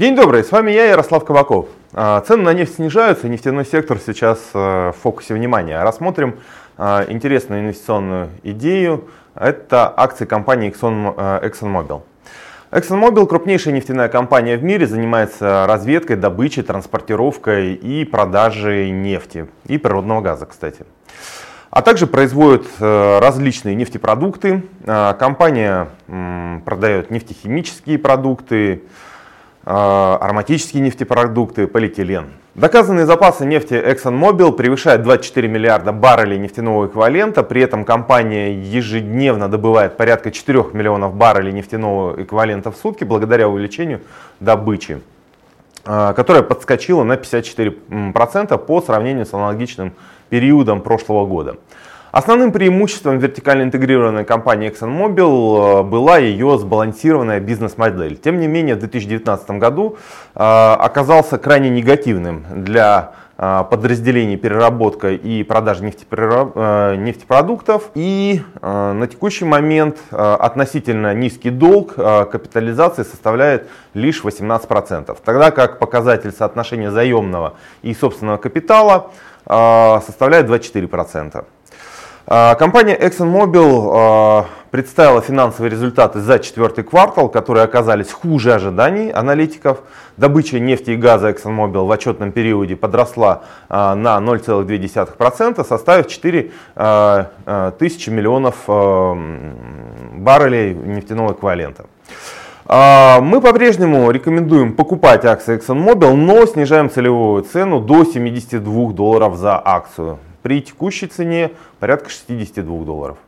День добрый, с вами я, Ярослав Кабаков. А, цены на нефть снижаются, нефтяной сектор сейчас э, в фокусе внимания. Рассмотрим а, интересную инвестиционную идею. Это акции компании э, ExxonMobil. ExxonMobil крупнейшая нефтяная компания в мире, занимается разведкой, добычей, транспортировкой и продажей нефти и природного газа, кстати. А также производит э, различные нефтепродукты. Компания продает нефтехимические продукты, ароматические нефтепродукты, полиэтилен. Доказанные запасы нефти ExxonMobil превышают 24 миллиарда баррелей нефтяного эквивалента. При этом компания ежедневно добывает порядка 4 миллионов баррелей нефтяного эквивалента в сутки благодаря увеличению добычи, а, которая подскочила на 54% по сравнению с аналогичным периодом прошлого года. Основным преимуществом вертикально интегрированной компании ExxonMobil э, была ее сбалансированная бизнес-модель. Тем не менее, в 2019 году э, оказался крайне негативным для э, подразделений переработка и продажи нефтепродуктов. И на текущий момент относительно низкий долг капитализации составляет лишь 18%, тогда как показатель соотношения заемного и собственного капитала составляет 24%. А, компания ExxonMobil а, представила финансовые результаты за четвертый квартал, которые оказались хуже ожиданий аналитиков. Добыча нефти и газа ExxonMobil в отчетном периоде подросла а, на 0,2%, составив 4 тысячи миллионов баррелей нефтяного эквивалента. Мы по-прежнему рекомендуем покупать акции ExxonMobil, но снижаем целевую цену до 72 долларов за акцию при текущей цене порядка 62 долларов.